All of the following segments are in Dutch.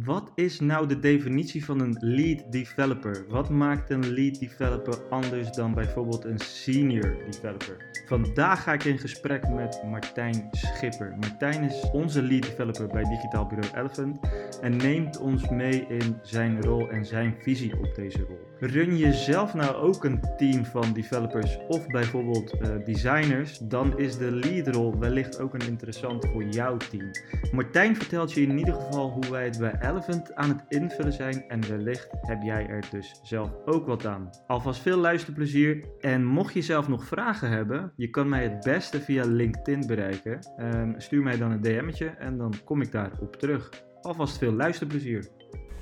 Wat is nou de definitie van een lead developer? Wat maakt een lead developer anders dan bijvoorbeeld een senior developer? Vandaag ga ik in gesprek met Martijn Schipper. Martijn is onze lead developer bij digitaal bureau Elephant en neemt ons mee in zijn rol en zijn visie op deze rol. Run je zelf nou ook een team van developers of bijvoorbeeld uh, designers, dan is de leadrol wellicht ook een interessant voor jouw team. Martijn vertelt je in ieder geval hoe wij het bij Elephant aan het invullen zijn en wellicht heb jij er dus zelf ook wat aan. Alvast veel luisterplezier en mocht je zelf nog vragen hebben, je kan mij het beste via LinkedIn bereiken. Um, stuur mij dan een DM'tje en dan kom ik daarop terug. Alvast veel luisterplezier.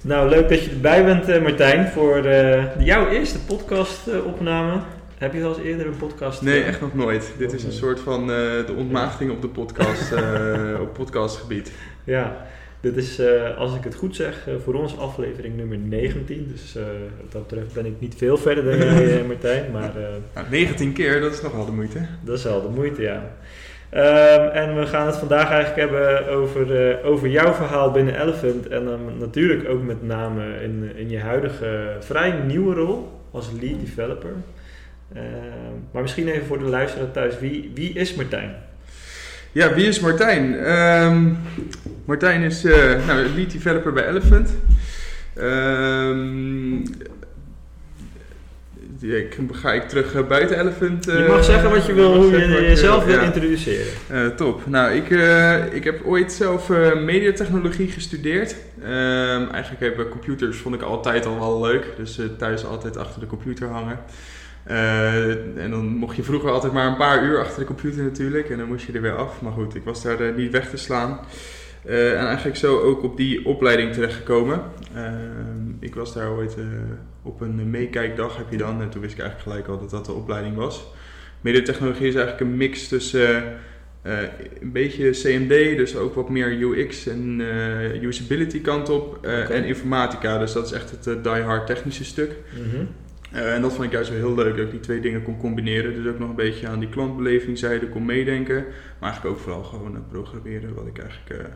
Nou, leuk dat je erbij bent, uh, Martijn, voor uh, jouw eerste podcast-opname. Uh, Heb je wel eens eerder een podcast? Nee, echt nog nooit. Dit is een soort van de ontmaagding op de podcast, op podcastgebied. Ja, dit is, als ik het goed zeg, voor ons aflevering nummer 19. Dus wat dat betreft ben ik niet veel verder dan jij, Martijn. Maar, nou, 19 keer, dat is nog wel de moeite. Dat is wel de moeite, ja. Um, en we gaan het vandaag eigenlijk hebben over, over jouw verhaal binnen Elephant. En dan natuurlijk ook met name in, in je huidige vrij nieuwe rol als lead developer. Uh, maar misschien even voor de luisteraar thuis, wie, wie is Martijn? Ja, wie is Martijn? Um, Martijn is uh, nou, lead developer bij Elephant. Um, ik, ga ik terug uh, buiten Elephant. Uh, je mag zeggen wat je wil, hoe je jezelf wil ja. introduceren. Uh, top. Nou, ik, ik heb ooit zelf mediatechnologie gestudeerd. Ehm, eigenlijk hebben computers vond ik altijd al wel leuk. Dus thuis altijd achter de computer hangen. En dan mocht je vroeger altijd maar een paar uur achter de computer natuurlijk. En dan moest je er weer af. Maar goed, ik was daar niet weg te slaan. Uh, en eigenlijk zo ook op die opleiding terechtgekomen. Ik was daar ooit op een meekijkdag heb je dan. En toen wist ik eigenlijk gelijk al dat dat de opleiding was. Mediatechnologie is eigenlijk een mix tussen een beetje CMD, dus ook wat meer UX en usability kant op. Okay. En informatica, dus dat is echt het die-hard technische stuk. -hmm. En dat vond ik juist wel heel leuk, dat ik die twee dingen kon combineren. Dus ook nog een beetje aan die klantbelevingzijde kon meedenken. Maar eigenlijk ook vooral gewoon het programmeren, wat ik eigenlijk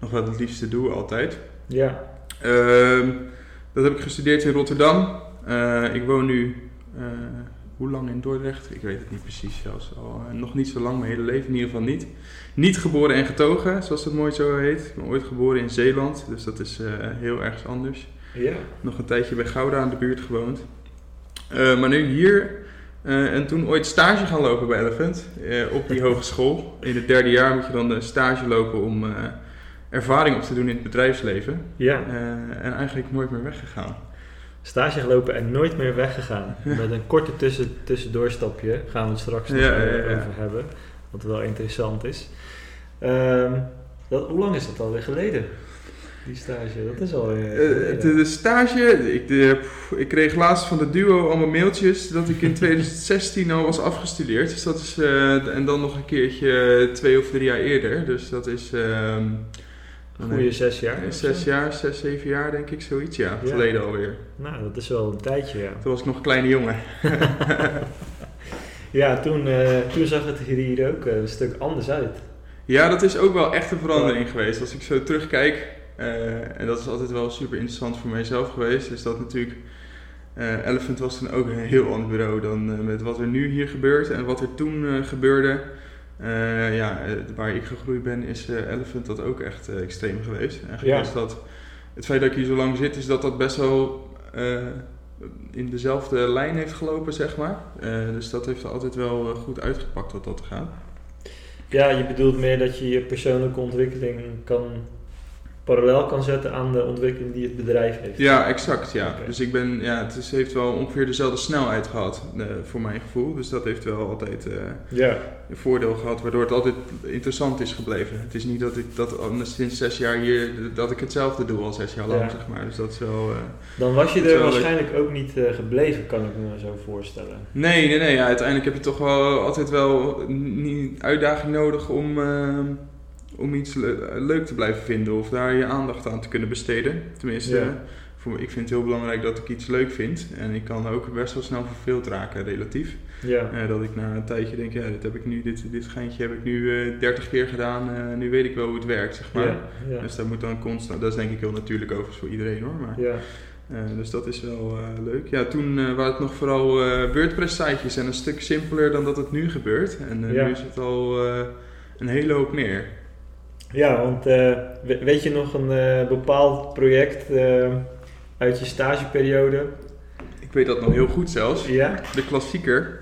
nog wel het liefste doe altijd. Ja. Uh, dat heb ik gestudeerd in Rotterdam. Ik woon nu, hoe lang in Dordrecht? Ik weet het niet precies zelfs. Al, nog niet zo lang, mijn hele leven in ieder geval niet. Niet geboren en getogen, zoals het mooi zo heet. Ik ben ooit geboren in Zeeland, dus dat is heel erg anders. Ja. Nog een tijdje bij Gouda aan de buurt gewoond. Maar nu hier en toen ooit stage gaan lopen bij Elephant op die hogeschool. In het derde jaar moet je dan de stage lopen om ervaring op te doen in het bedrijfsleven. Ja. En eigenlijk nooit meer weggegaan. Stage gelopen en nooit meer weggegaan. Met een korte tussen, tussendoorstapje gaan we het straks nog ja, over hebben. Wat wel interessant is. Um, dat, hoe lang is dat alweer geleden? Die stage, dat is al. Uh, de, de, stage, ik, de, ik kreeg laatst van de duo allemaal mailtjes dat ik in 2016 al was afgestudeerd. Dus dat is, uh, en dan nog een keertje twee of drie jaar eerder. Dus dat is. Uh, Goeie zes jaar? Zes jaar, zes, zeven jaar denk ik, zoiets ja, ja. geleden alweer. Nou, dat is wel een tijdje ja. Toen was ik nog een kleine jongen. ja, toen, uh, toen zag het hier ook een stuk anders uit. Ja, dat is ook wel echt een verandering geweest. Als ik zo terugkijk, uh, en dat is altijd wel super interessant voor mijzelf geweest, is dat natuurlijk... Uh, Elephant was toen ook een heel ander bureau dan met wat er nu hier gebeurt en wat er toen gebeurde. Ja, waar ik gegroeid ben, is Elephant dat ook echt extreem geweest. Eigenlijk ja. is dat, het feit dat ik hier zo lang zit, is dat dat best wel in dezelfde lijn heeft gelopen, zeg maar. dus dat heeft altijd wel goed uitgepakt wat dat te gaan. Ja, je bedoelt meer dat je je persoonlijke ontwikkeling kan parallel kan zetten aan de ontwikkeling die het bedrijf heeft. Ja, exact. Ja. Okay. Dus ik ben, ja, het is, heeft wel ongeveer dezelfde snelheid gehad, uh, voor mijn gevoel. Dus dat heeft wel altijd uh, ja. een voordeel gehad, waardoor het altijd interessant is gebleven. Het is niet dat ik dat sinds zes jaar hier, dat ik hetzelfde doe al zes jaar lang, ja. zeg maar. Dus dat is wel... Uh, Dan was je er waarschijnlijk ook niet gebleven, kan ik me zo voorstellen. Nee, nee, nee. Ja, uiteindelijk heb je toch wel altijd wel een uitdaging nodig om om iets le leuk te blijven vinden of daar je aandacht aan te kunnen besteden. Tenminste, ja. voor, ik vind het heel belangrijk dat ik iets leuk vind. En ik kan ook best wel snel verveeld raken, relatief. Ja. Eh, dat ik na een tijdje denk, ja, dit heb ik nu, dit, dit geintje heb ik nu eh 30 keer gedaan. eh, nu weet ik wel hoe het werkt, zeg maar. ja, ja, Dus daar moet dan constant, dat is denk ik heel natuurlijk overigens voor iedereen hoor. Maar, ja. eh, dus dat is wel eh, leuk. Ja, toen eh, waren het nog vooral eh WordPress sitejes en een stuk simpeler dan dat het nu gebeurt. En eh, Ja. nu is het al eh, een hele hoop meer. Ja, want eh, we- weet je nog een eh, bepaald project eh, uit je stageperiode? Ik weet dat nog heel goed zelfs. Ja? De klassieker.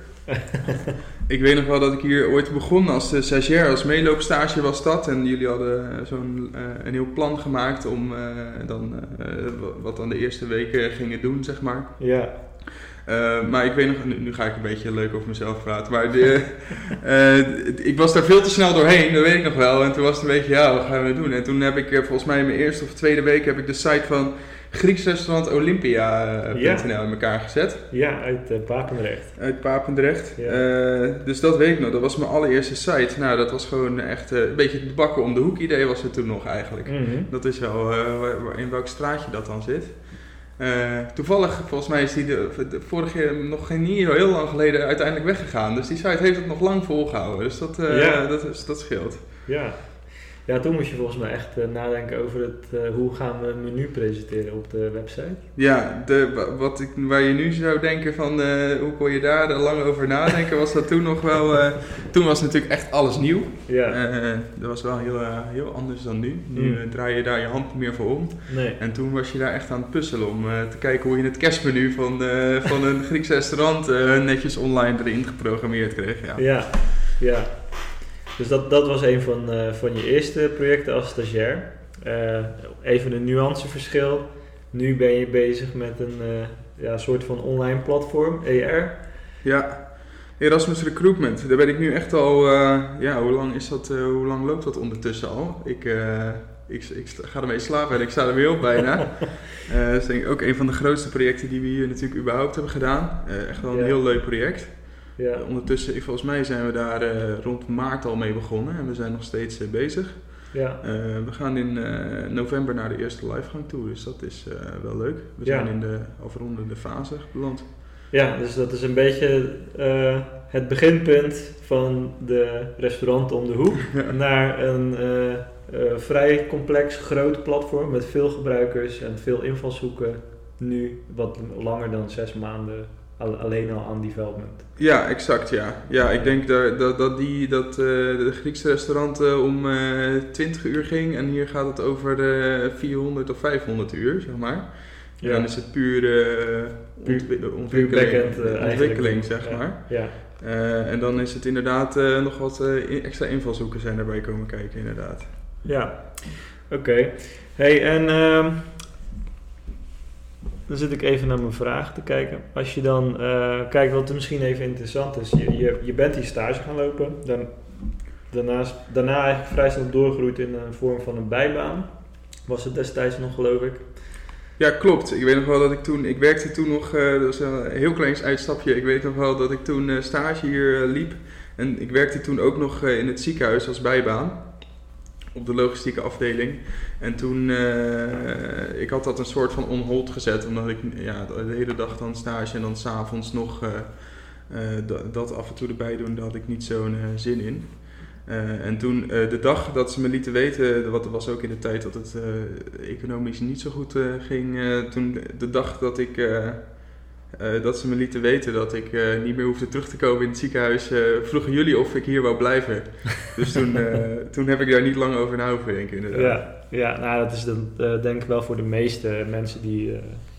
ik weet nog wel dat ik hier ooit begon als stagiair, als meeloopstage was dat. En jullie hadden zo'n een heel plan gemaakt om dan wat dan de eerste weken gingen doen, zeg maar. Ja. Uh, maar ik weet nog, nu, nu, ga ik een beetje leuk over mezelf praten. Maar de, uh, ik was daar veel te snel doorheen, dat weet ik nog wel. En toen was het een beetje, ja, wat gaan we doen? En toen heb ik uh, volgens mij in mijn eerste of tweede week heb ik de site van Grieks restaurant Olympia.nl ja. in elkaar gezet. Ja, uit uh, Papendrecht. Uit Papendrecht. Ja. dus dat weet ik nog, dat was mijn allereerste site. Nou, dat was gewoon echt een beetje het bakken om de hoek idee was het toen nog eigenlijk. Mm -hmm. Dat is wel in welk straatje dat dan zit. Uh, toevallig, volgens mij is die de, de vorige nog geen niet heel lang geleden uiteindelijk weggegaan. Dus die site heeft het nog lang volgehouden. Dus dat, uh, ja. dat, dat scheelt. Ja. Ja, toen moest je volgens mij echt uh, nadenken over het, hoe gaan we een menu presenteren op de website. Ja, de, wat ik, waar je nu zou denken van hoe kon je daar lang over nadenken, was dat toen nog wel... toen was natuurlijk echt alles nieuw. Ja. dat was wel heel, heel anders dan nu. Nu Mm. draai je daar je hand meer voor om. Nee. En toen was je daar echt aan het puzzelen om te kijken hoe je het kerstmenu van, van een Grieks restaurant netjes online erin geprogrammeerd kreeg. Ja, ja. ja. Dus dat, dat was een van, uh, van je eerste projecten als stagiair. even een nuanceverschil. Nu ben je bezig met een ja, soort van online platform, ER. Ja, Erasmus Recruitment. Daar ben ik nu echt al, ja, hoe lang is dat, hoe lang loopt dat ondertussen al? Ik ik, ik, ga ermee slapen en ik sta er weer op bijna. dat is denk ik ook een van de grootste projecten die we hier natuurlijk überhaupt hebben gedaan. Echt wel een ja. heel leuk project. Ja. Uh, ondertussen, volgens mij zijn we daar rond maart al mee begonnen en we zijn nog steeds bezig. Ja. we gaan in november naar de eerste livegang toe, dus dat is wel leuk. We Ja. zijn in de afrondende fase beland. Ja, dus dat is een beetje het beginpunt van de restaurant om de hoek Ja. naar een uh, uh, vrij complex groot platform met veel gebruikers en veel invalshoeken. Nu wat langer dan zes maanden alleen al aan development. Ja, exact ja. Ja, ik denk dat, dat, dat, die, dat uh, de Griekse restaurant uh, om uh, 20 uur ging en hier gaat het over de 400 of 500 uur, zeg maar. Ja. Dan is het puur, puur ontwikkeling, puur ontwikkeling zeg maar. Ja. En dan is het inderdaad nog wat extra invalshoeken zijn daarbij komen kijken, inderdaad. Ja, oké. Okay. Hey, en uh, dan zit ik even naar mijn vraag te kijken. Als je dan kijkt wat er misschien even interessant is. Je, je, je bent die stage gaan lopen. Dan, daarnaast, daarna eigenlijk vrij snel doorgegroeid in een vorm van een bijbaan. Was het destijds nog, geloof ik. Ja, klopt. Ik weet nog wel dat ik toen, ik werkte toen nog, uh, dat was een heel klein uitstapje. Ik weet nog wel dat ik toen uh, stage hier uh, liep. En ik werkte toen ook nog in het ziekenhuis als bijbaan. Op de logistieke afdeling. En toen, ik had dat een soort van on hold gezet. Omdat ik ja, de hele dag dan stage en dan s'avonds nog dat af en toe erbij doen. Daar had ik niet zo'n zin in. En toen de dag dat ze me lieten weten, wat was ook in de tijd dat het economisch niet zo goed ging, toen de dag dat ik dat ze me lieten weten dat ik niet meer hoefde terug te komen in het ziekenhuis, vroegen jullie of ik hier wou blijven. dus toen, toen heb ik daar niet lang over na hoeven denken inderdaad. Ja, ja nou dat is dan denk ik wel voor de meeste mensen die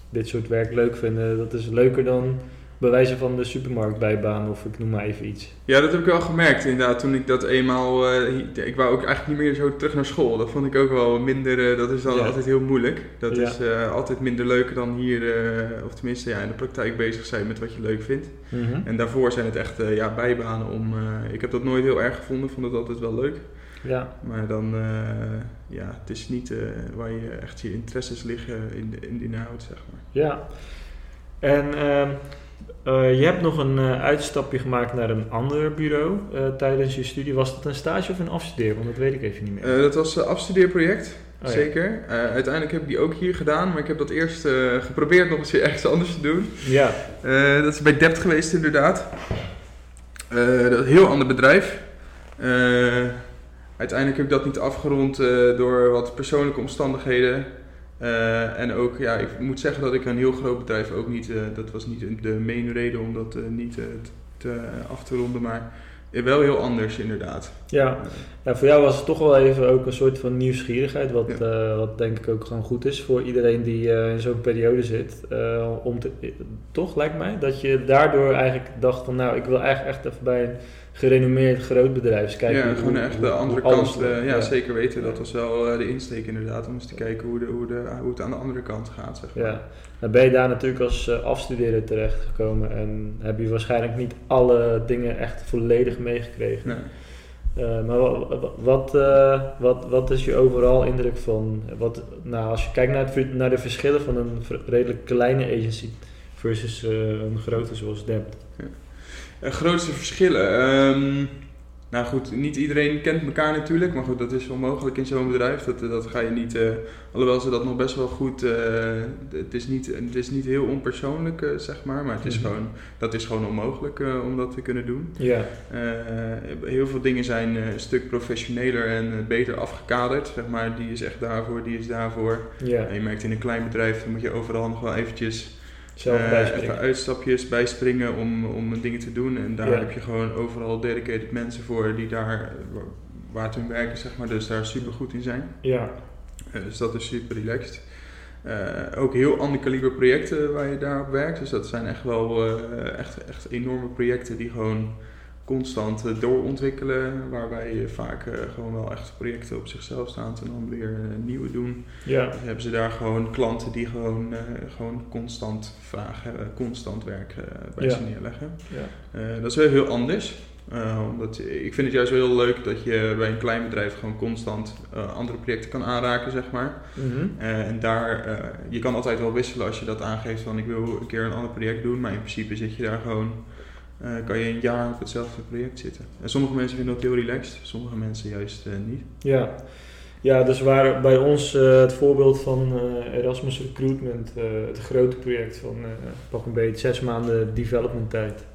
dit soort werk leuk vinden, dat is leuker dan bij wijze van de supermarktbijbaan of ik noem maar even iets. Ja, dat heb ik wel gemerkt inderdaad toen ik dat eenmaal... Uh, ik wou ook eigenlijk niet meer zo terug naar school. Dat vond ik ook wel minder... Uh, dat is dan ja. altijd heel moeilijk. Dat ja. is uh, altijd minder leuker dan hier... of tenminste ja, in de praktijk bezig zijn met wat je leuk vindt. Mm -hmm. En daarvoor zijn het echt ja, bijbanen om... ik heb dat nooit heel erg gevonden. vond het altijd wel leuk. Ja. Maar dan... ja, het is niet waar je echt je interesses liggen in in de inhoud, zeg maar. Ja. En... Uh, je hebt nog een uh, uitstapje gemaakt naar een ander bureau uh, tijdens je studie. Was dat een stage of een afstudeer? Want dat weet ik even niet meer. dat was een afstudeerproject. oh, zeker. Uiteindelijk heb ik die ook hier gedaan, maar ik heb dat eerst geprobeerd nog eens ergens anders te doen. Ja. Dat is bij Dept geweest inderdaad. dat een heel ander bedrijf. uiteindelijk heb ik dat niet afgerond door wat persoonlijke omstandigheden. En ook, ja, ik moet zeggen dat ik een heel groot bedrijf ook niet, dat was niet de main reden om dat niet te, af te ronden, maar wel heel anders inderdaad. Ja. ja, voor jou was het toch wel even ook een soort van nieuwsgierigheid, wat, eh, wat denk ik ook gewoon goed is voor iedereen die uh, in zo'n periode zit. Uh, om te, toch lijkt mij dat je daardoor eigenlijk dacht van nou, ik wil eigenlijk echt even bij een gerenommeerd groot bedrijf kijken. Ja, gewoon echt de andere kant. ja, zeker weten. Dat was wel de insteek inderdaad, om eens te kijken hoe, de, hoe, de, hoe het aan de andere kant gaat. Zeg maar. Ja. Dan ben je daar natuurlijk als afstuderen terechtgekomen en heb je waarschijnlijk niet alle dingen echt volledig meegekregen. Nee. Uh, maar wat, wat, uh, wat, wat is je overal indruk van, wat, nou, als je kijkt naar, het, naar de verschillen van een redelijk kleine agency versus een grote zoals Debt? Ja. grootste verschillen? Um, nou goed, niet iedereen kent elkaar natuurlijk, maar goed, dat is onmogelijk in zo'n bedrijf. Dat, dat ga je niet, uh, alhoewel ze dat nog best wel goed, uh, het, is niet, het is niet heel onpersoonlijk, uh, zeg maar, maar het is mhm. gewoon, dat is gewoon onmogelijk om dat te kunnen doen. Ja. heel veel dingen zijn een stuk professioneler en beter afgekaderd, zeg maar, die is echt daarvoor, die is daarvoor. Ja. je merkt in een klein bedrijf, dan moet je overal nog wel eventjes zelf uh, even uitstapjes bijspringen om, om dingen te doen. En daar heb je gewoon overal dedicated mensen voor die daar waar het hun werken, zeg maar, dus daar super goed in zijn. Ja. Uh, dus dat is super relaxed. Uh, ook heel ander kaliber projecten waar je daarop werkt. Dus dat zijn echt wel echt, echt enorme projecten die gewoon constant eh, doorontwikkelen, waarbij je vaak eh, gewoon wel echt projecten op zichzelf staan en dan weer eh, nieuwe doen. Ja. Dan hebben ze daar gewoon klanten die gewoon, gewoon constant vragen hebben, constant werk bij ze neerleggen. Ja. dat is wel heel anders. omdat, ik vind het juist wel heel leuk dat je bij een klein bedrijf gewoon constant andere projecten kan aanraken, zeg maar. Mhm. en daar, je kan altijd wel wisselen als je dat aangeeft van ik wil een keer een ander project doen, maar in principe zit je daar gewoon uh, kan je een jaar op hetzelfde project zitten. En sommige mensen vinden dat heel relaxed, sommige mensen juist uh, niet. Ja. ja, dus waar bij ons uh, het voorbeeld van Erasmus Recruitment, het grote project van pak een beetje zes maanden development tijd,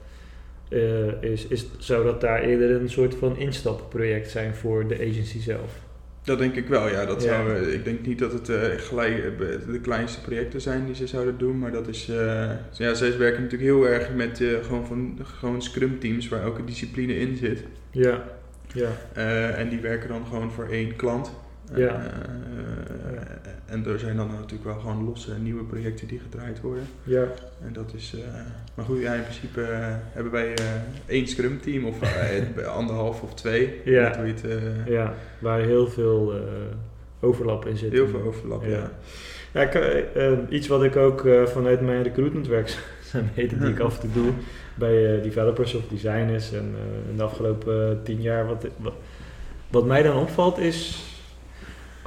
is, is, zou dat daar eerder een soort van instapproject zijn voor de agency zelf? Dat denk ik wel, ja. Dat Zou, ik denk niet dat het uh, gelijk uh, de kleinste projecten zijn die ze zouden doen, maar dat is... Uh, ja, zij werken natuurlijk heel erg met gewoon, van, gewoon scrum teams waar elke discipline in zit. Ja, ja. en die werken dan gewoon voor één klant. Ja. Uh, en er zijn dan natuurlijk wel gewoon losse nieuwe projecten die gedraaid worden. Ja. En dat is, uh, maar goed, ja, in principe uh, hebben wij één scrum team of anderhalf of twee. Ja. Dat ja, waar heel veel overlap in zit. Heel veel overlap, ja. ja. ik, iets wat ik ook vanuit mijn recruitment werkzaamheden die ik af en toe doe bij developers of designers en in de afgelopen tien jaar, wat, wat, wat mij dan opvalt is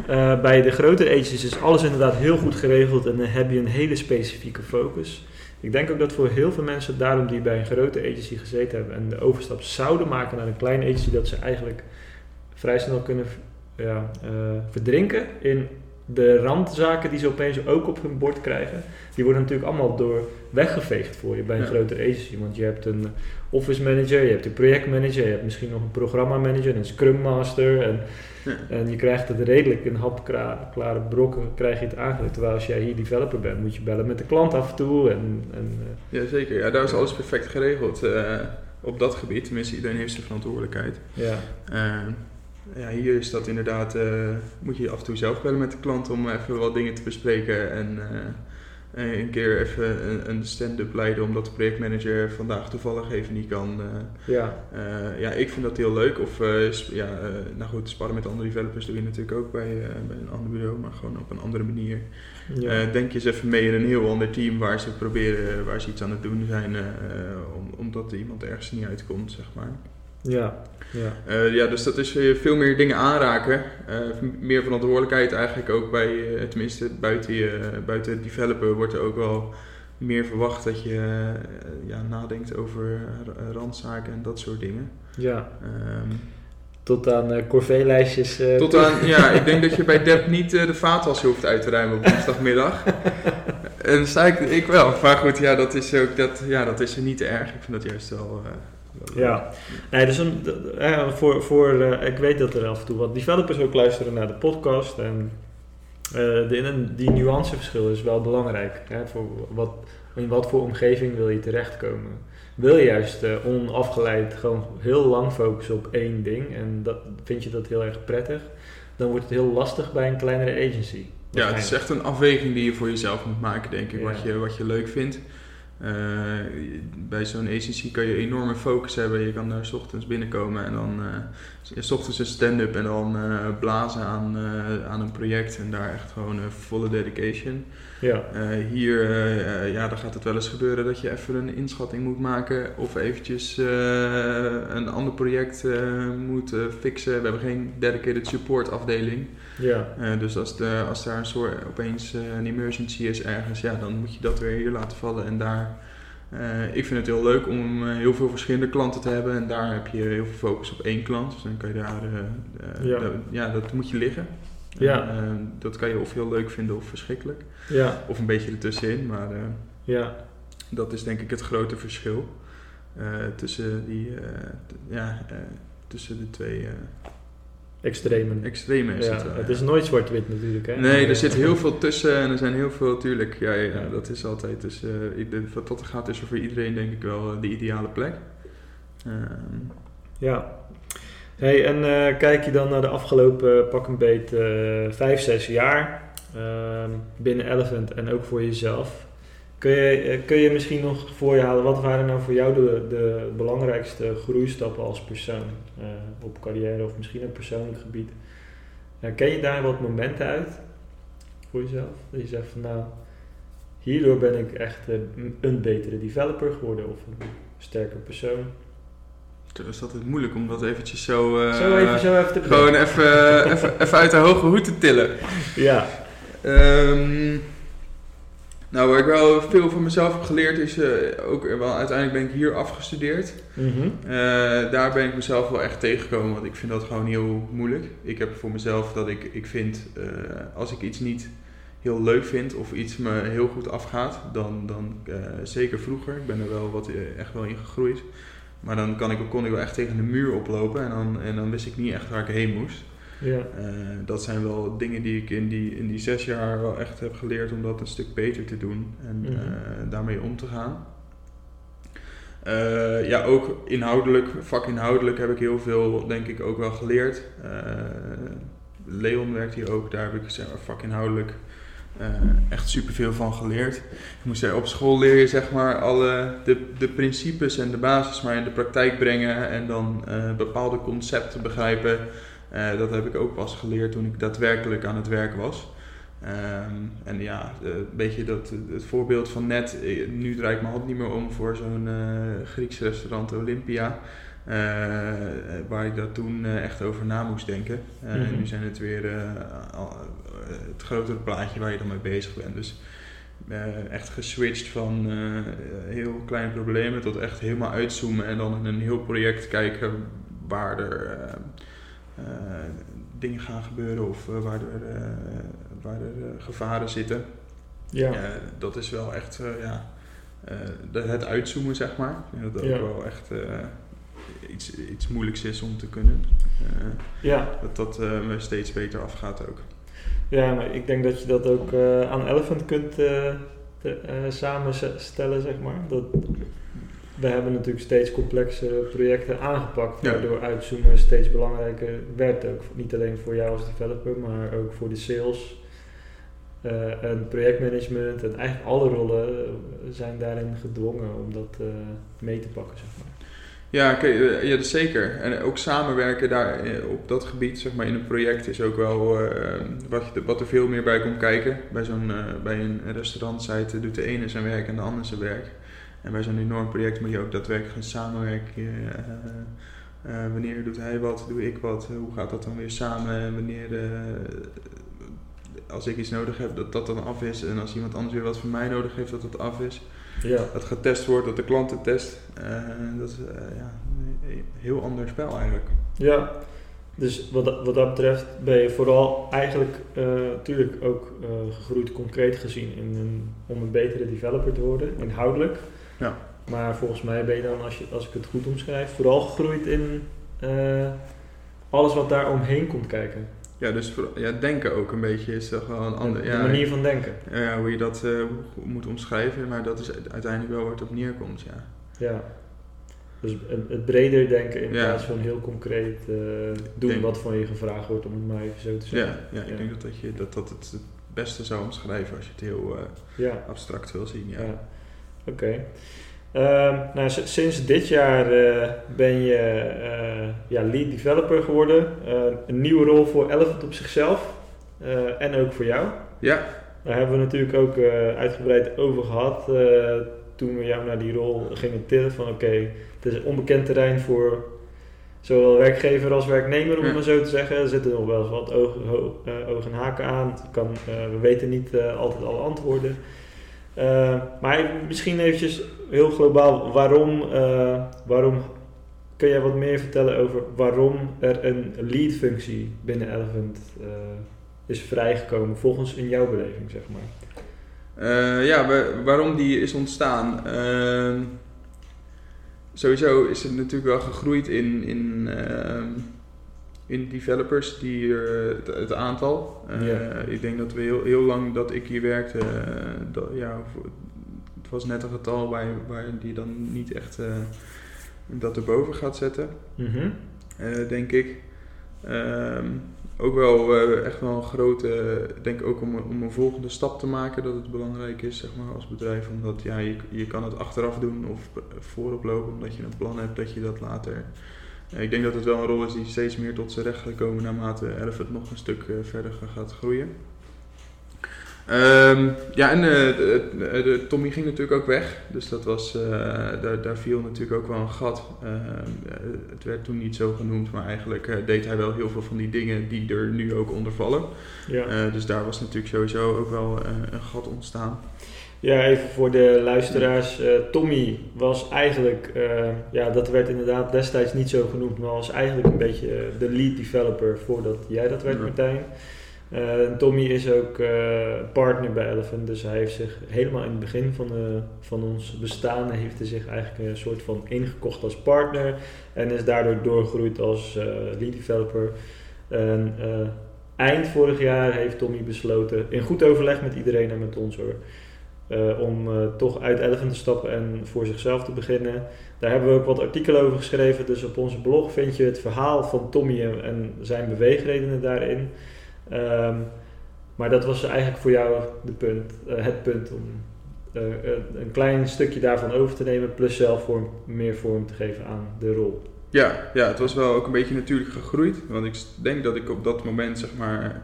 uh, bij de grotere agencies is alles inderdaad heel goed geregeld en dan heb je een hele specifieke focus. Ik denk ook dat voor heel veel mensen daarom die bij een grote agency gezeten hebben en de overstap zouden maken naar een kleine agency, dat ze eigenlijk vrij snel kunnen ja, uh, verdrinken in de randzaken die ze opeens ook op hun bord krijgen. Die worden natuurlijk allemaal door weggeveegd voor je bij een ja. grotere agency. Want je hebt een office manager, je hebt een projectmanager, je hebt misschien nog een programma manager, een scrum master. En en je krijgt het redelijk in hapklare brokken krijg je het aangelegd. Terwijl als jij hier developer bent, moet je bellen met de klant af en toe. En, en, uh, ja, zeker. Ja, daar is alles perfect geregeld. Uh, op dat gebied, tenminste, iedereen heeft zijn verantwoordelijkheid. Ja. Uh, ja, hier is dat inderdaad, moet je af en toe zelf bellen met de klant om even wat dingen te bespreken. En uh, een keer even een, een stand-up leiden omdat de projectmanager vandaag toevallig even niet kan. Uh, ja. Ja, ik vind dat heel leuk. Of ja, nou goed, sparren met andere developers doe je natuurlijk ook bij, bij een ander bureau, maar gewoon op een andere manier. Ja. denk je eens even mee in een heel ander team waar ze proberen, waar ze iets aan het doen zijn, om, omdat iemand ergens niet uitkomt, zeg maar. Ja, ja. Uh, ja, dus dat is veel meer dingen aanraken. Uh, meer verantwoordelijkheid eigenlijk ook bij, uh, tenminste buiten, je, buiten het developer wordt er ook wel meer verwacht dat je ja, nadenkt over randzaken en dat soort dingen. Ja. Um, tot aan uh, corvée-lijstjes. Uh, tot aan, ja, ik denk dat je bij Deb niet uh, de vaatwas hoeft uit te ruimen op woensdagmiddag. en sta ik, ik wel. Maar goed, ja, dat is ook, dat, ja, dat is niet te erg. Ik vind dat juist wel... ja, nee, dus een, voor, voor, ik weet dat er af en toe wat developers ook luisteren naar de podcast. En de, die nuanceverschil is wel belangrijk. Hè, voor wat, in wat voor omgeving wil je terechtkomen? Wil je juist uh, onafgeleid gewoon heel lang focussen op één ding en dat, vind je dat heel erg prettig, dan wordt het heel lastig bij een kleinere agency. Ja, het is echt een afweging die je voor jezelf moet maken, denk ik, wat, je, wat je leuk vindt. Uh, bij zo'n agency kan je enorme focus hebben. Je kan daar s ochtends binnenkomen en dan uh, s ochtends een stand-up en dan uh, blazen aan, aan een project en daar echt gewoon volle dedication. Ja. hier ja, dan gaat het wel eens gebeuren dat je even een inschatting moet maken of eventjes een ander project moet fixen. We hebben geen dedicated support afdeling. Ja. dus als, de, als daar een soort opeens een emergency is ergens, ja, dan moet je dat weer hier laten vallen en daar uh, ik vind het heel leuk om uh, heel veel verschillende klanten te hebben en daar heb je heel veel focus op één klant. Dus dan kan je daar, uh, ja. dat moet je liggen. Ja. dat kan je of heel leuk vinden of verschrikkelijk. Ja. Of een beetje ertussenin, maar ja. dat is denk ik het grote verschil tussen, die, ja, tussen de twee extremen. Extreme is ja, het Het is nooit zwart-wit natuurlijk. Hè? Nee, er zit heel veel tussen en er zijn heel veel, natuurlijk. Ja, ja, dat is altijd. Dus wat dat gaat, is er voor iedereen denk ik wel de ideale plek. Uh, ja. Hey, en uh, kijk je dan naar de afgelopen pak een beet vijf, zes jaar ehm, binnen Elephant en ook voor jezelf. Kun je, eh, kun je misschien nog voor je halen, wat waren nou voor jou de, de belangrijkste groeistappen als persoon uh, op carrière of misschien op persoonlijk gebied? Uh, ken je daar wat momenten uit voor jezelf? Dat je zegt van nou, hierdoor ben ik echt een betere developer geworden of een sterker persoon. Het is altijd moeilijk om dat eventjes zo, uh, zo even, zo even te Gewoon even, even, even uit de hoge hoed te tillen. Ja. Um, nou, waar ik wel veel van mezelf heb geleerd is, uh, ook wel uiteindelijk ben ik hier afgestudeerd. Mm daar ben ik mezelf wel echt tegengekomen, want ik vind dat gewoon heel moeilijk. Ik heb voor mezelf dat ik, ik vind, als ik iets niet heel leuk vind of iets me heel goed afgaat, dan, dan zeker vroeger, ik ben er wel wat echt wel in gegroeid. Maar dan kan ik, kon ik wel echt tegen de muur oplopen en dan, en dan wist ik niet echt waar ik heen moest. Ja. Uh, dat zijn wel dingen die ik in die, in die zes jaar wel echt heb geleerd om dat een stuk beter te doen en mm -hmm. uh, daarmee om te gaan. Uh, ja, ook inhoudelijk, vakinhoudelijk heb ik heel veel, denk ik, ook wel geleerd. Leon werkt hier ook, daar heb ik zeg maar, vakinhoudelijk echt superveel van geleerd. Moest zeggen, op school leer je zeg maar alle de, de principes en de basis maar in de praktijk brengen en dan bepaalde concepten begrijpen. Uh, dat heb ik ook pas geleerd toen ik daadwerkelijk aan het werk was. Um, en ja, een beetje dat, het voorbeeld van net, eh, nu draai ik mijn hand niet meer om voor zo'n Grieks restaurant Olympia. Uh, waar ik daar toen echt over na moest denken. Mm -hmm. Nu zijn het weer al, het grotere plaatje waar je dan mee bezig bent. Dus echt geswitcht van heel kleine problemen tot echt helemaal uitzoomen en dan in een heel project kijken waar er eh, dingen gaan gebeuren of eh, waar er, eh, waar er gevaren zitten. Ja. dat is wel echt ja, het uitzoomen, zeg maar. dat dat ook wel echt iets, iets moeilijks is om te kunnen. ja. Dat dat me steeds beter afgaat ook. Ja, maar ik denk dat je dat ook aan Elephant kunt samenstellen, zeg maar. Dat, we hebben natuurlijk steeds complexere projecten aangepakt, waardoor uitzoomen steeds belangrijker werd. Ook niet alleen voor jou als developer, maar ook voor de sales uh, en projectmanagement. En eigenlijk alle rollen zijn daarin gedwongen om dat uh, mee te pakken, zeg maar. Ja, okay, ja, zeker. En ook samenwerken daar eh, op dat gebied, zeg maar, in een project is ook wel uh, wat, je, wat er veel meer bij komt kijken. Bij, zo'n, bij een restaurantsite doet de ene zijn werk en de ander zijn werk. En bij zo'n enorm project moet je ook daadwerkelijk gaan samenwerken. Wanneer doet hij wat, doe ik wat, hoe gaat dat dan weer samen? Wanneer, uh, als ik iets nodig heb, dat dat dan af is. En als iemand anders weer wat van mij nodig heeft, dat dat af is. Ja. Dat getest wordt, dat de klant het test. dat is ja, een heel ander spel eigenlijk. Ja, Dus wat, dat- wat dat betreft ben je vooral eigenlijk natuurlijk ook eh, gegroeid concreet gezien in een, om een betere developer te worden, inhoudelijk. Ja. Maar volgens mij ben je dan, als, je, als ik het goed omschrijf, vooral gegroeid in eh, alles wat daar omheen komt kijken. Ja, dus voor- ja, denken ook een beetje is toch wel een ander. de Ja, manier van denken. ja, hoe je dat eh, moet omschrijven, maar dat is uiteindelijk wel waar het op neerkomt. Ja. Ja. Dus het, breder denken in Ja. plaats van heel concreet eh, doen denk- wat van je gevraagd wordt, om het maar even zo te Ja, zeggen. ja, ik Ja. denk dat, dat, je, dat dat het het beste zou omschrijven als je het heel eh, abstract wil zien. Ja. Ja, oké. Ehm, nou, sinds dit jaar eh, ben je eh, ja, lead developer geworden. Eh, een nieuwe rol voor Elephant op zichzelf en ook voor jou. ja, Daar hebben we natuurlijk ook uitgebreid over gehad eh, toen we jou naar die rol gingen tillen. Van oké, het is onbekend terrein voor zowel werkgever als werknemer, om het Ja. maar zo te zeggen. Er zitten nog wel eens wat ogen, en haken aan. Kan, we weten niet altijd alle antwoorden. Eh, maar misschien eventjes heel globaal, waarom, eh, waarom kun jij wat meer vertellen over waarom er een lead functie binnen Elephant eh, is vrijgekomen volgens in jouw beleving, zeg maar? Ja, wa- waarom die is ontstaan. Ehm, sowieso is het natuurlijk wel gegroeid in, in, ehm, in developers, die, er, het, het aantal. Eh. Ik denk dat we heel, heel lang dat ik hier werkte, eh, dat, ja, het was net een getal waar, waar die dan niet echt eh, dat erboven gaat zetten Mhm. eh, denk ik. Ehm, ook wel eh, echt wel een grote, denk ook om, om een volgende stap te maken, dat het belangrijk is zeg maar, als bedrijf. Omdat ja, je, je kan het achteraf doen of voorop lopen, omdat je een plan hebt dat je dat later... Eh, ik denk dat het wel een rol is die steeds meer tot zijn recht gaat komen naarmate Elephant nog een stuk eh, verder gaat groeien. Ehm, ja, en eh, de- Tommy ging natuurlijk ook weg. Dus dat was, eh, daar, daar viel natuurlijk ook wel een gat. Ehm, eh, het werd toen niet zo genoemd, maar eigenlijk eh, deed hij wel heel veel van die dingen die er nu ook onder vallen. Ja. Eh, dus daar was natuurlijk sowieso ook wel eh, een gat ontstaan. ja, even voor de luisteraars. eh, Tommy was eigenlijk, eh, ja, dat werd inderdaad destijds niet zo genoemd, maar was eigenlijk een beetje eh, de lead developer voordat jij dat werd. Martijn. Eh, en Tommy is ook eh, partner bij Elephant, dus hij heeft zich helemaal in het begin van, de, van ons bestaan, heeft hij zich eigenlijk een soort van ingekocht als partner en is daardoor doorgegroeid als eh, lead developer. En eh, eind vorig jaar heeft Tommy besloten, in goed overleg met iedereen en met ons hoor, eh, om eh, toch uit Elephant te stappen en voor zichzelf te beginnen. Daar hebben we ook wat artikelen over geschreven, dus op onze blog vind je het verhaal van Tommy en zijn beweegredenen daarin. Ehm, maar dat was eigenlijk voor jou de punt, eh, het punt om eh, een- klein stukje daarvan over te nemen, plus zelf vorm, meer vorm te geven aan de rol. Ja, ja, het was wel ook een beetje natuurlijk gegroeid. Want ik denk dat ik op dat moment, zeg maar,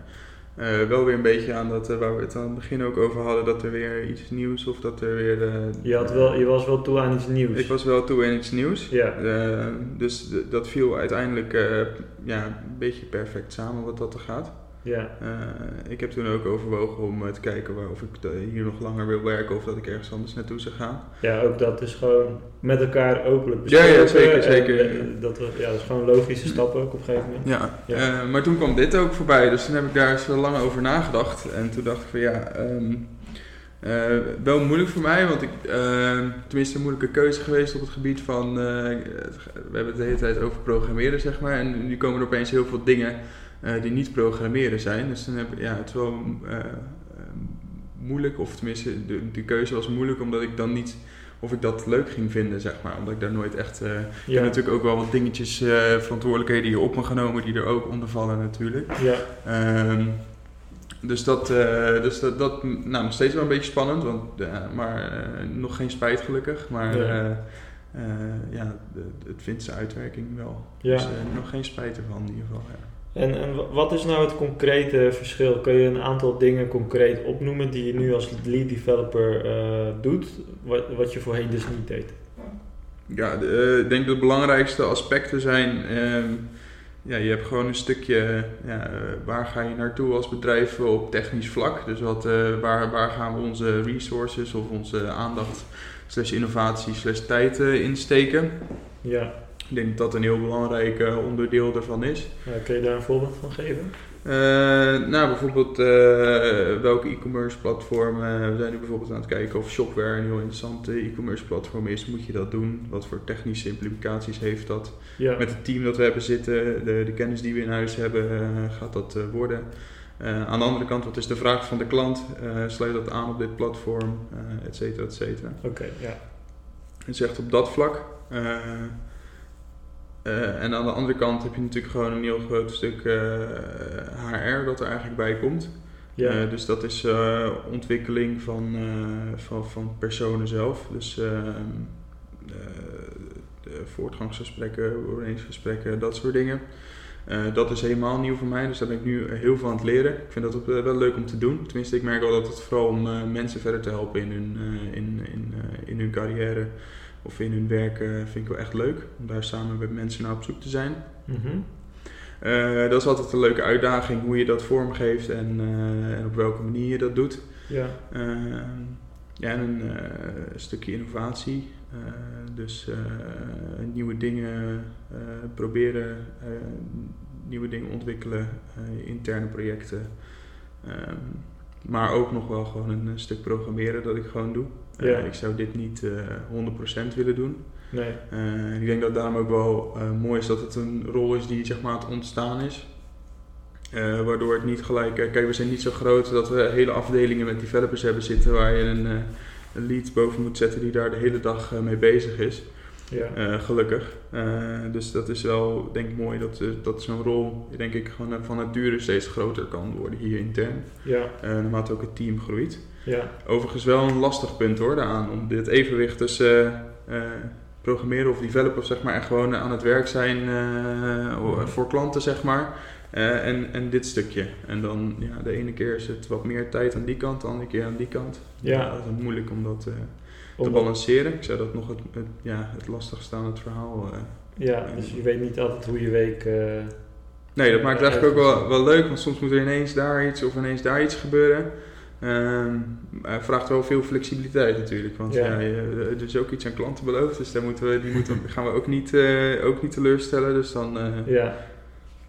eh, wel weer een beetje aan dat, waar we het aan het begin ook over hadden, dat er weer iets nieuws of dat er weer... Je, had wel, je was wel toe aan iets nieuws. Ik was wel toe in iets nieuws. Ja, dus dat viel uiteindelijk ja, een beetje perfect samen wat dat er gaat. Ja, Eh, ik heb toen ook overwogen om eh, te kijken waar, of ik eh, hier nog langer wil werken of dat ik ergens anders naartoe zou gaan. ja, ook dat is gewoon met elkaar openlijk Ja, ja, zeker, en, zeker. dat, ja, dat is gewoon logische stappen ook op een gegeven moment. Ja, Ja. maar toen kwam dit ook voorbij, dus toen heb ik daar eens lang over nagedacht. En toen dacht ik van ja, ehm, eh, wel moeilijk voor mij, want ik, ehm, tenminste een moeilijke keuze geweest op het gebied van, we hebben het de hele tijd over programmeren zeg maar. En nu komen er opeens heel veel dingen eh, die niet programmeren zijn. Dus dan heb ik, ja, het is wel eh, eh, moeilijk, of tenminste de, de keuze was moeilijk omdat ik dan niet... Of ik dat leuk ging vinden, zeg maar. Omdat ik daar nooit echt ik Ja, heb natuurlijk ook wel wat dingetjes, eh, verantwoordelijkheden hier op me genomen die er ook onder vallen natuurlijk. ja, Ehm, dus dat, dus dat, dat nou, nog steeds wel een beetje spannend, want, maar nog geen spijt gelukkig. Maar Ja. ja, het vindt zijn uitwerking wel. ja. Dus nog geen spijt ervan in ieder geval. Ja. En, en wa- wat is nou het concrete verschil? Kun je een aantal dingen concreet opnoemen die je nu als lead developer eh, doet, wat, wat je voorheen dus niet deed? Ja, de, eh, ik denk dat de belangrijkste aspecten zijn. ehm, ja, je hebt gewoon een stukje. Ja, eh, waar ga je naartoe als bedrijf op technisch vlak? Dus wat, waar, waar gaan we onze resources of onze aandacht, slash innovatie, slash tijd eh, insteken? Ja, Ik denk dat dat een heel belangrijk eh, onderdeel daarvan is. Ja, kun je daar een voorbeeld van geven? Uh, nou, bijvoorbeeld uh, welke e-commerce platformen. we zijn nu bijvoorbeeld aan het kijken of Shopware een heel interessante e-commerce platform is. Moet je dat doen? Wat voor technische implicaties heeft dat? Ja. Met het team dat we hebben zitten, de, de kennis die we in huis hebben, gaat dat worden? aan de andere kant, wat is de vraag van de klant? sluit dat aan op dit platform? et cetera, et cetera. Oké, ja. Dus echt op dat vlak. Uh, en aan de andere kant heb je natuurlijk gewoon een heel groot stuk HR dat er eigenlijk bij komt. Ja. Uh, dus dat is ontwikkeling van, van, van personen zelf. Dus voortgangsgesprekken, overeengesprekken, dat soort dingen. dat is helemaal nieuw voor mij, dus daar ben ik nu heel veel aan het leren. Ik vind dat ook wel leuk om te doen. Tenminste, ik merk wel dat het vooral om mensen verder te helpen in hun, in, in, in hun carrière of in hun werk uh, vind ik wel echt leuk. Om daar samen met mensen naar op zoek te zijn. Mhm. Eh, dat is altijd een leuke uitdaging hoe je dat vormgeeft en, uh, en op welke manier je dat doet. Ja. ja, en een stukje innovatie. dus nieuwe dingen proberen, nieuwe dingen ontwikkelen, interne projecten. Ehm, maar ook nog wel gewoon een stuk programmeren dat ik gewoon doe. Ja. Eh, ik zou dit niet 100% eh, willen doen. Nee. Uh, ik denk dat daarom ook wel mooi is dat het een rol is die zeg maar, aan het ontstaan is. waardoor het niet gelijk. kijk, we zijn niet zo groot dat we hele afdelingen met developers hebben zitten waar je een, een lead boven moet zetten die daar de hele dag mee bezig is. Ja. gelukkig. dus dat is wel, denk ik, mooi dat, dat zo'n rol, denk ik, gewoon van nature steeds groter kan worden hier intern. Ja. naarmate ook het team groeit. Ja. Overigens wel een lastig punt hoor, daaraan, om dit evenwicht tussen uh, programmeren of developen zeg maar, en gewoon aan het werk zijn uh, voor klanten, zeg maar. En, en dit stukje. En dan ja, de ene keer is het wat meer tijd aan die kant, de andere keer aan die kant. Ja. dat is moeilijk om dat te balanceren. Ik zou dat nog het, het, ja, het lastigste aan het verhaal. ja, dus je weet niet altijd hoe je week. nee, dat maakt het eigenlijk ook wel, wel leuk, want soms moet er ineens daar iets of ineens daar iets gebeuren. Um, vraagt wel veel flexibiliteit natuurlijk. Want ja. ja er is ook iets aan klanten beloofd. Dus daar moeten we, die moeten, gaan we ook niet, uh, ook niet teleurstellen. Dus dan, uh, ja.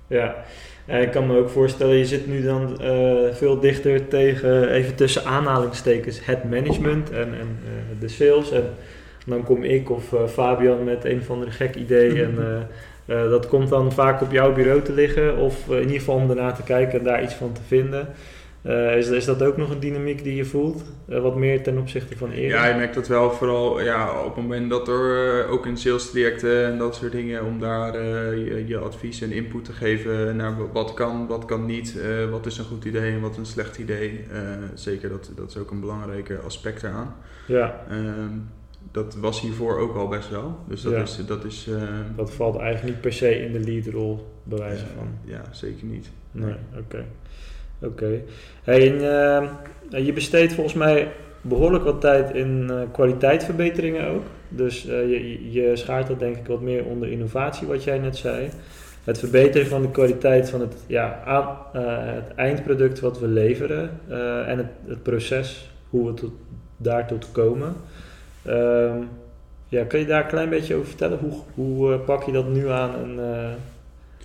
ja. En ik kan me ook voorstellen, je zit nu dan uh, veel dichter tegen, even tussen aanhalingstekens, het management en, en de sales. En dan kom ik of Fabian met een of andere gek idee. en dat komt dan vaak op jouw bureau te liggen. Of in ieder geval om daarna te kijken en daar iets van te vinden. Uh, is, is dat ook nog een dynamiek die je voelt? Uh, wat meer ten opzichte van eerder? Ja, je merkt dat wel vooral ja, op het moment dat er uh, ook in sales trajecten en dat soort dingen, om daar je, je, advies en input te geven naar wat kan, wat kan niet, wat is een goed idee en wat een slecht idee. zeker, dat, dat is ook een belangrijke aspect eraan. Ja. Ehm, dat was hiervoor ook al best wel. Dus dat is. Dat, is, dat valt eigenlijk niet per se in de leadrol, bij wijze van. Ja, zeker niet. Nee, oké. Oké. Uh, je besteedt volgens mij behoorlijk wat tijd in uh, kwaliteitsverbeteringen ook. Dus uh, je, je schaart dat denk ik wat meer onder innovatie, wat jij net zei. Het verbeteren van de kwaliteit van het, ja, aan, het eindproduct wat we leveren en het, het, proces, hoe we tot, daartoe komen. Ehm, ja, kun je daar een klein beetje over vertellen? Hoe, hoe pak je dat nu aan en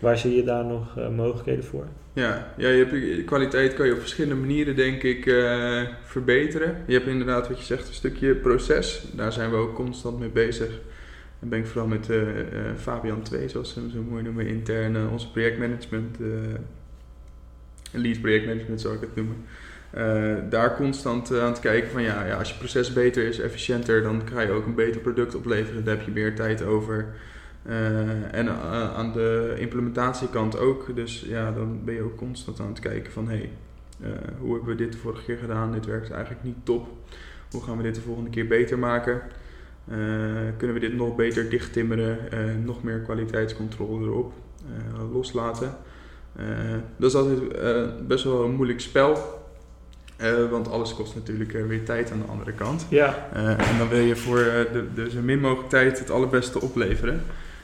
waar zie je daar nog mogelijkheden voor? Ja, ja je hebt, kwaliteit kan je op verschillende manieren denk ik uh, verbeteren. Je hebt inderdaad wat je zegt, een stukje proces. Daar zijn we ook constant mee bezig. Dan ben ik vooral met uh, uh, Fabian 2, zoals ze hem zo mooi noemen, intern onze projectmanagement, lead projectmanagement zou ik het noemen. daar constant aan het kijken van ja, ja, als je proces beter is, efficiënter, dan ga je ook een beter product opleveren. Daar heb je meer tijd over. Uh, en uh, aan de implementatiekant ook. Dus ja, dan ben je ook constant aan het kijken van hey, uh, hoe hebben we dit de vorige keer gedaan? Dit werkt eigenlijk niet top. Hoe gaan we dit de volgende keer beter maken? kunnen we dit nog beter dichttimmeren? nog meer kwaliteitscontrole erop loslaten? dat is altijd best wel een moeilijk spel. want alles kost natuurlijk weer tijd aan de andere kant. Ja. en dan wil je voor de, de, zo min mogelijk tijd het allerbeste opleveren.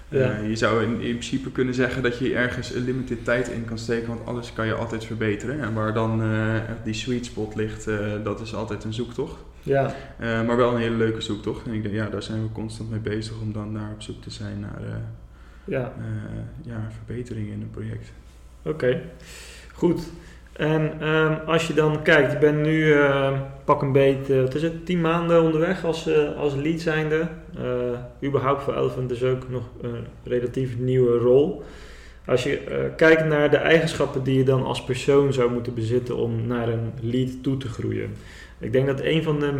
Ja. Eh, je zou in, in, principe kunnen zeggen dat je ergens een limited tijd in kan steken, want alles kan je altijd verbeteren. En waar dan uh, die sweet spot ligt, uh, dat is altijd een zoektocht. Ja. maar wel een hele leuke zoektocht. En ik denk, ja, daar zijn we constant mee bezig om dan daar op zoek te zijn naar ja. ja, verbeteringen in een project. Oké, goed. En ehm, als je dan kijkt, je bent nu uh, pak een beetje, wat is het, tien maanden onderweg als, uh, als lead zijnde. Uh, überhaupt voor Elephant is ook nog een relatief nieuwe rol. Als je kijkt naar de eigenschappen die je dan als persoon zou moeten bezitten om naar een lead toe te groeien. Ik denk dat een van de,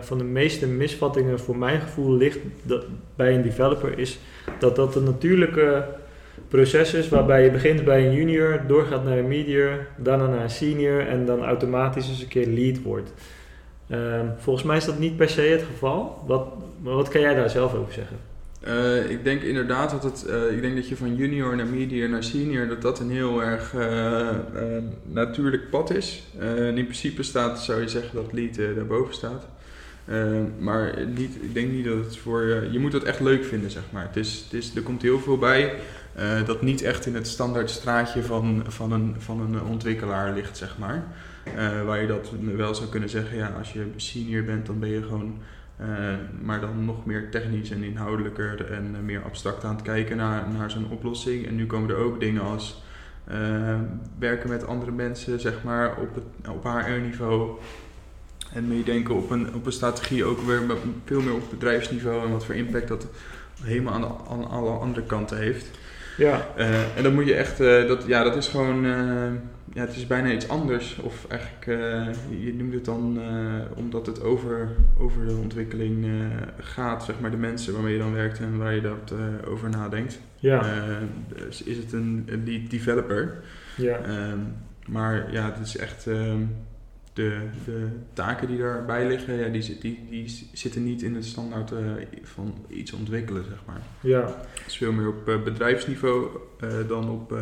van de meeste misvattingen voor mijn gevoel ligt bij een developer is dat dat een natuurlijke proces waarbij je begint bij een junior, doorgaat naar een medior, daarna naar een senior en dan automatisch eens een keer lead wordt. Ehm, volgens mij is dat niet per se het geval. Wat, wat kan jij daar zelf over zeggen? Uh, ik denk inderdaad dat het, uh, ik denk dat je van junior naar medior naar senior, dat dat een heel erg uh, natuurlijk pad is. in principe staat, zou je zeggen dat lead daarboven staat. maar niet, ik denk niet dat het voor je, je moet het echt leuk vinden zeg maar. Het is, het is, er komt heel veel bij. Uh, dat niet echt in het standaard straatje van, van, een, van een ontwikkelaar ligt, zeg maar. Uh, waar je dat wel zou kunnen zeggen, ja, als je senior bent, dan ben je gewoon, uh, maar dan nog meer technisch en inhoudelijker en meer abstract aan het kijken naar, naar zo'n oplossing. En nu komen er ook dingen als werken met andere mensen, zeg maar, op, het, op HR-niveau. En meedenken op een, op een strategie ook weer veel meer op bedrijfsniveau en wat voor impact dat helemaal aan, de, aan alle andere kanten heeft. Ja. Uh, en dan moet je echt, uh, dat, ja, dat is gewoon, uh, ja, het is bijna iets anders. Of eigenlijk, je noemt het dan, omdat het over, over de ontwikkeling gaat, zeg maar, de mensen waarmee je dan werkt en waar je dat over nadenkt. Ja. dus is het een, een lead developer. Ja. Ehm, maar ja, het is echt, ehm, de, de taken die daarbij liggen, ja, die, die, die zitten niet in het standaard uh, van iets ontwikkelen, zeg maar. Ja. Het is veel meer op uh, bedrijfsniveau uh, dan op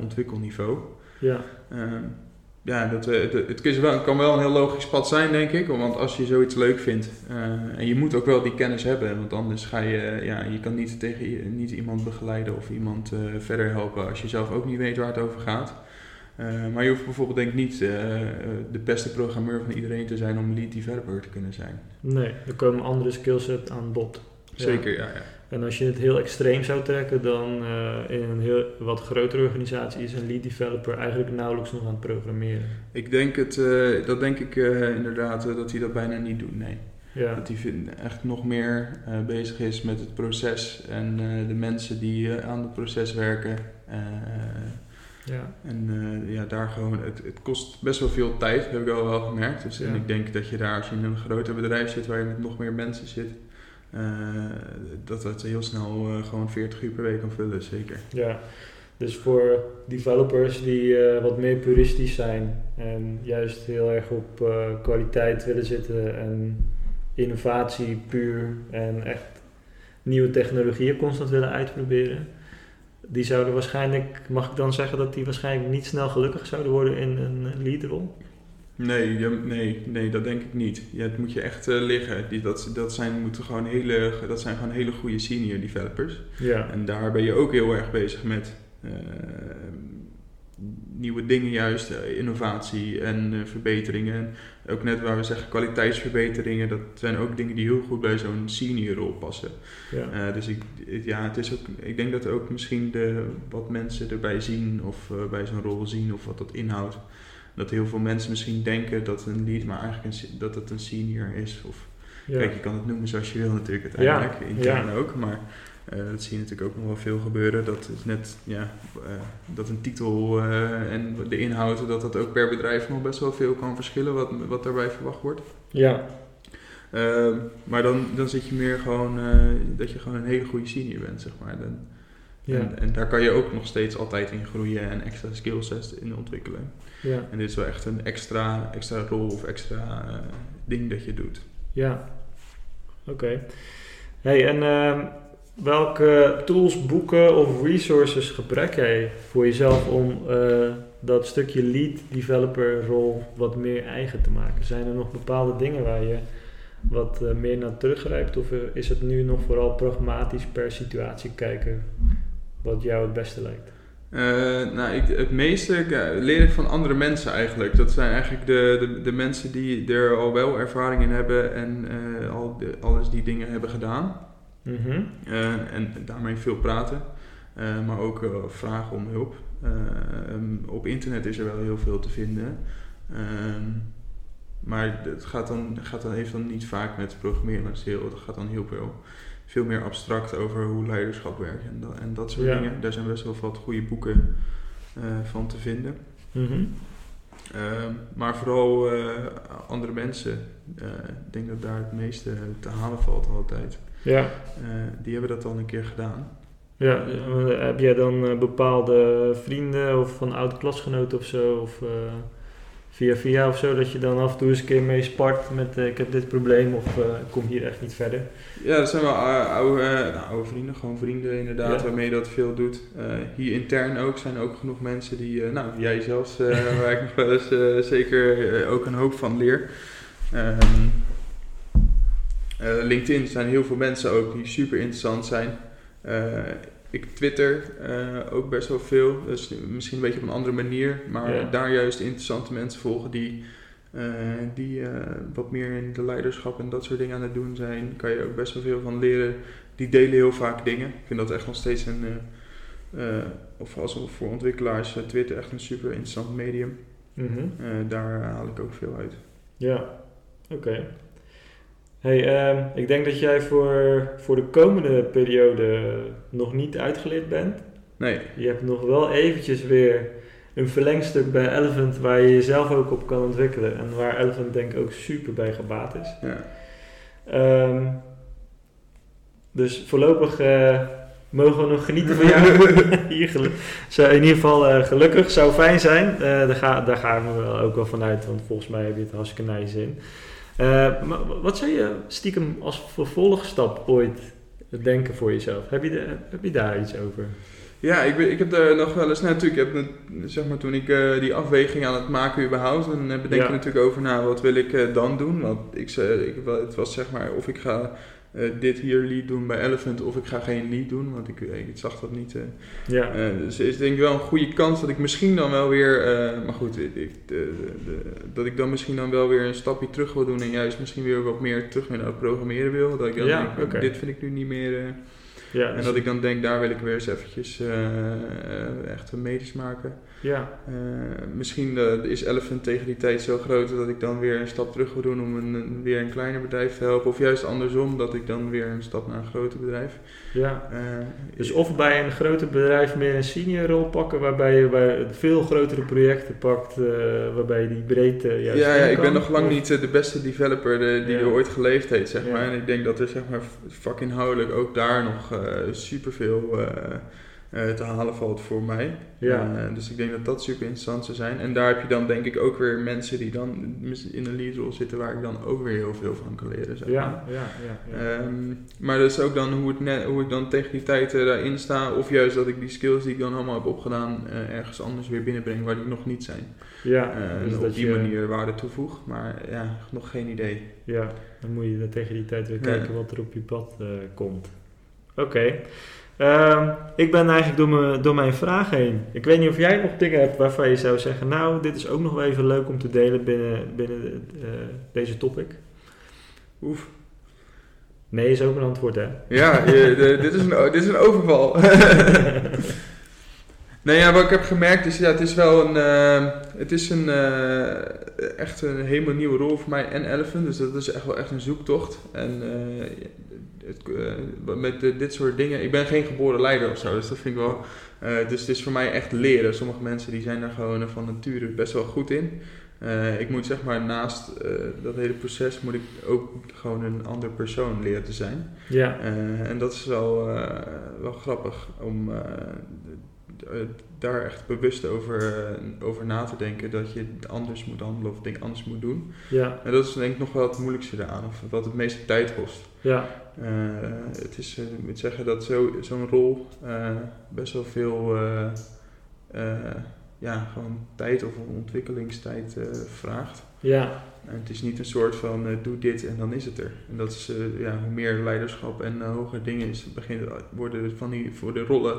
ontwikkelniveau. Ja. Ehm, ja, dat, de, het is wel, kan wel een heel logisch pad zijn, denk ik. Want als je zoiets leuk vindt, en je moet ook wel die kennis hebben, want anders ga je, ja, je kan niet tegen niet iemand begeleiden of iemand verder helpen als je zelf ook niet weet waar het over gaat. Uh, maar je hoeft bijvoorbeeld denk ik niet uh, de beste programmeur van iedereen te zijn om lead developer te kunnen zijn. Nee, er komen andere skillsets aan bod. Zeker, ja. ja. En als je het heel extreem zou trekken, dan uh, in een heel wat grotere organisatie is een lead developer eigenlijk nauwelijks nog aan het programmeren. Ik denk het, dat denk ik inderdaad, dat hij dat bijna niet doet, nee. Ja. Dat hij echt nog meer bezig is met het proces en de mensen die aan het proces werken. Ja. En uh, ja, daar gewoon, het, het kost best wel veel tijd, heb ik al wel gemerkt. Dus en ik denk dat je daar, als je in een groter bedrijf zit waar je met nog meer mensen zit, uh, dat het heel snel uh, gewoon 40 uur per week kan vullen, zeker. Ja, dus voor developers die wat meer puristisch zijn en juist heel erg op kwaliteit willen zitten en innovatie puur en echt nieuwe technologieën constant willen uitproberen die zouden waarschijnlijk, mag ik dan zeggen dat die waarschijnlijk niet snel gelukkig zouden worden in een leaderrol? Nee, nee, nee, dat denk ik niet. Ja, het moet je echt uh, liggen. Die, dat, dat, zijn, moeten gewoon hele, dat zijn gewoon hele goede senior developers. Ja. En daar ben je ook heel erg bezig met uh, nieuwe dingen juist, eh, innovatie en uh, verbeteringen. Ook net waar we zeggen kwaliteitsverbeteringen, dat zijn ook dingen die heel goed bij zo'n senior rol passen. Ja. Uh, dus ik, ja, het is ook, ik denk dat ook misschien de, wat mensen erbij zien of bij zo'n rol zien of wat dat inhoudt. Dat heel veel mensen misschien denken dat een lead, maar eigenlijk een, dat het een senior is. Of, Kijk, je kan het noemen zoals je wil natuurlijk uiteindelijk, ja. intern ook, maar uh, dat zie je natuurlijk ook nog wel veel gebeuren. Dat is net ja, uh, dat een titel uh, en de inhoud, dat dat ook per bedrijf nog best wel veel kan verschillen wat, wat daarbij verwacht wordt. Ja. Ehm, maar dan, dan zit je meer gewoon dat je gewoon een hele goede senior bent, zeg maar. Dan, ja. en, en, daar kan je ook nog steeds altijd in groeien en extra skillsets in ontwikkelen. Ja. En dit is wel echt een extra, extra rol of extra ding dat je doet. Ja, oké. Hey, en ehm, welke tools, boeken of resources gebruik jij voor jezelf om uh, dat stukje lead developer rol wat meer eigen te maken? Zijn er nog bepaalde dingen waar je wat uh, meer naar teruggrijpt of is het nu nog vooral pragmatisch per situatie kijken wat jou het beste lijkt? Nou, ik, het meeste leer ik van andere mensen eigenlijk. Dat zijn eigenlijk de, de, de mensen die er al wel ervaring in hebben en al alles die dingen hebben gedaan. Mhm. Eh, en daarmee veel praten, eh, maar ook eh, vragen om hulp. Eh, ehm, op internet is er wel heel veel te vinden. Ehm, maar het gaat dan, gaat dan, heeft dan niet vaak met programmeren als heel. Het gaat dan heel veel, veel meer abstract over hoe leiderschap werkt en, dat- en dat soort Ja. dingen. Daar zijn best wel wat goede boeken van te vinden. Mhm. Maar vooral eh, andere mensen. Eh, ik denk dat daar het meeste te halen valt altijd. Ja. Eh, die hebben dat al een keer gedaan. Ja, heb jij dan bepaalde vrienden of van oud-klasgenoten of zo, of via via of zo, dat je dan af en toe eens een keer mee spart met eh, ik heb dit probleem of eh, ik kom hier echt niet verder? Ja, dat zijn wel ou- oude, eh, nou, oude vrienden, gewoon vrienden inderdaad, Ja. waarmee je dat veel doet. Hier intern ook zijn ook genoeg mensen die, nou jij zelfs, waar ik nog wel eens zeker ook een hoop van leer. Ehm, eh, LinkedIn zijn heel veel mensen ook die super interessant zijn. Ik Twitter eh, ook best wel veel, dus misschien een beetje op een andere manier, maar Ja. daar juist interessante mensen volgen die, eh, die eh, wat meer in de leiderschap en dat soort dingen aan het doen zijn. Kan je ook best wel veel van leren. Die delen heel vaak dingen. Ik vind dat echt nog steeds een, of als voor ontwikkelaars, Twitter echt een super interessant medium. Mhm. Daar haal ik ook veel uit. Ja, oké. Hey, ehm, ik denk dat jij voor, voor de komende periode nog niet uitgeleerd bent. Nee, Je hebt nog wel eventjes weer een verlengstuk bij Elephant waar je jezelf ook op kan ontwikkelen. En waar Elephant denk ik ook super bij gebaat is. ja. Ehm, dus voorlopig eh, mogen we nog genieten van jou. Hier Zou in ieder geval eh, gelukkig, zou fijn zijn. Eh, daar, ga, daar gaan we ook wel vanuit, want volgens mij heb je het hartstikke naar je zin. Eh, maar wat zou je stiekem als vervolgstap ooit denken voor jezelf? Heb je, de, heb je daar iets over? Ja, ik, ben- ik heb er nog wel eens, nou, natuurlijk, ik heb, zeg maar, toen ik eh, die afweging aan het maken überhaupt, dan eh, bedenk Ja. je natuurlijk over, nou, wat wil ik dan doen? Want ik, zei, ik, het was zeg maar, of ik ga eh, dit hier lead doen bij Elephant, of ik ga geen lead doen, want ik, ik zag dat niet. eh. Ja, Eh, dus is denk ik wel een goede kans dat ik misschien dan wel weer, eh, maar goed, ik, de, de, de- dat ik dan misschien dan wel weer een stapje terug wil doen en juist misschien weer wat meer terug naar het programmeren wil. Dat ik dan Ja, denk, oké. dit vind ik nu niet meer. eh, ja, en dus- dat ik dan denk, daar wil ik weer eens eventjes eh, eh, echt een medisch maken. Ja, Eh, misschien eh, is Elephant tegen die tijd zo groot dat ik dan weer een stap terug wil doen om een, een- weer een kleiner bedrijf te helpen. Of juist andersom, dat ik dan weer een stap naar een groter bedrijf. ja. Eh, Dus of bij een groter bedrijf meer een senior rol pakken, waarbij je bij veel grotere projecten pakt, waarbij je die breedte juist ja, ja, ik ben nog lang Of- niet de beste developer de- die Ja. er ooit geleefd heeft, zeg Ja. maar. En ik denk dat er zeg maar vakinhoudelijk ook daar nog superveel eh, te halen valt voor mij. Ja. Eh, dus ik denk dat dat super interessant zou zijn. En daar heb je dan denk ik ook weer mensen die dan in een leadrol zitten waar ik dan ook weer heel veel van kan leren. Zeg maar. Ja, ja, ja. ja. Ehm, maar dat is ook dan hoe, het net, hoe ik dan tegen die tijd eh, daarin sta. Of juist dat ik die skills die ik dan allemaal heb opgedaan eh, ergens anders weer binnenbreng waar die nog niet zijn. ja, Eh, dus en dat op die je- manier waarde toevoeg. Maar ja, nog geen idee. Ja, dan moet je tegen die tijd weer Ja. kijken wat er op je pad eh, komt. Oké. Ehm, ik ben eigenlijk door, mijn door mijn vraag heen. Ik weet niet of jij nog dingen hebt waarvan je zou zeggen... nou, dit is ook nog wel even leuk om te delen binnen, binnen eh, deze topic. Oef. Nee is ook een antwoord, hè? Ja, je- de- dit, is een, dit is een overval. nee, ja, wat ik heb gemerkt is, ja, het is wel een, eh, het is een, eh, echt een helemaal nieuwe rol voor mij en Elephant. Dus dat is echt wel echt een zoektocht. En eh, het, eh, met de- dit soort dingen, ik ben geen geboren leider of zo, dus dat vind ik wel, dus het is voor mij echt leren. Sommige mensen die zijn daar gewoon van nature best wel goed in. Ik moet zeg maar naast dat hele proces moet ik ook gewoon een ander persoon leren te zijn. Ja, en dat is wel, wel grappig om daar echt bewust over, eh, over na te denken dat je anders moet handelen of dingen anders moet doen. ja, En dat is denk ik nog wel het moeilijkste eraan, of wat het meeste tijd kost. ja, Eh, het is, eh, ik moet zeggen dat zo- zo'n rol eh, best wel veel eh, eh, ja, gewoon tijd of ontwikkelingstijd eh, vraagt. ja, En het is niet een soort van eh, doe dit en dan is het er. En dat is, eh, ja, hoe meer leiderschap en eh, hogere dingen is, beginnen, worden van die, voor de rollen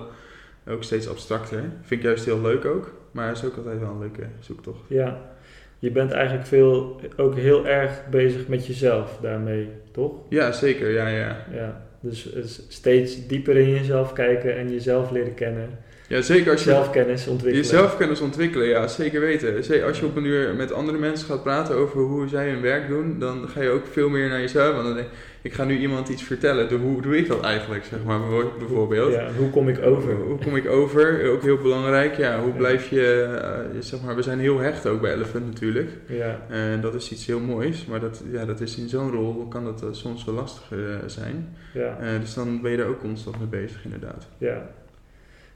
ook steeds abstracter. Vind ik juist heel leuk ook, maar is ook altijd wel een leuke zoektocht. ja. Je bent eigenlijk veel, ook heel erg bezig met jezelf daarmee, toch? Ja, zeker, ja, ja. Ja, Dus, dus steeds dieper in jezelf kijken en jezelf leren kennen. Ja, zeker als je zelfkennis ontwikkelen. Je zelfkennis ontwikkelen, ja, zeker weten. Zeker als je op een uur met andere mensen gaat praten over hoe zij hun werk doen, dan ga je ook veel meer naar jezelf. Want dan denk ik, ga nu iemand iets vertellen. De, hoe doe ik dat eigenlijk, zeg maar, bijvoorbeeld. Ja, hoe kom ik over? Hoe kom ik over? Ook heel belangrijk. Ja, hoe blijf je, uh, zeg maar, we zijn heel hecht ook bij Elephant natuurlijk. Ja. En dat is iets heel moois, maar dat, ja, dat is in zo'n rol, kan dat uh, soms wel lastig uh, zijn. Ja. dus dan ben je er ook constant mee bezig, inderdaad. Ja.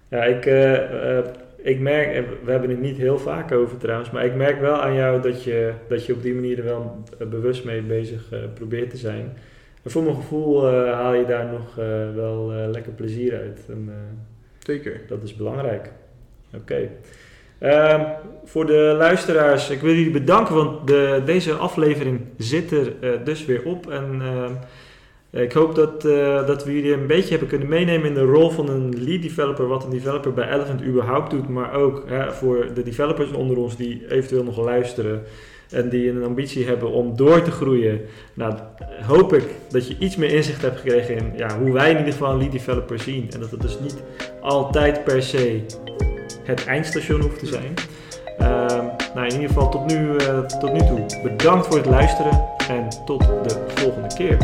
Ja, ik, uh, ik merk, we hebben het niet heel vaak over trouwens, maar ik merk wel aan jou dat je, dat je op die manier er wel bewust mee bezig uh, probeert te zijn. En voor mijn gevoel haal je daar nog wel lekker plezier uit. En, Zeker. Dat is belangrijk. Oké. Okay. Ehm, voor de luisteraars, ik wil jullie bedanken, want de, deze aflevering zit er dus weer op. En ehm, eh, ik hoop dat, uh, dat we jullie een beetje hebben kunnen meenemen in de rol van een lead developer, wat een developer bij Elephant überhaupt doet, maar ook hè, voor de developers onder ons die eventueel nog luisteren en die een ambitie hebben om door te groeien. Nou, hoop ik dat je iets meer inzicht hebt gekregen in ja, hoe wij in ieder geval een lead developer zien en dat het dus niet altijd per se het eindstation hoeft te zijn. Uh, nou, in ieder geval tot nu, uh, tot nu toe bedankt voor het luisteren en tot de volgende keer.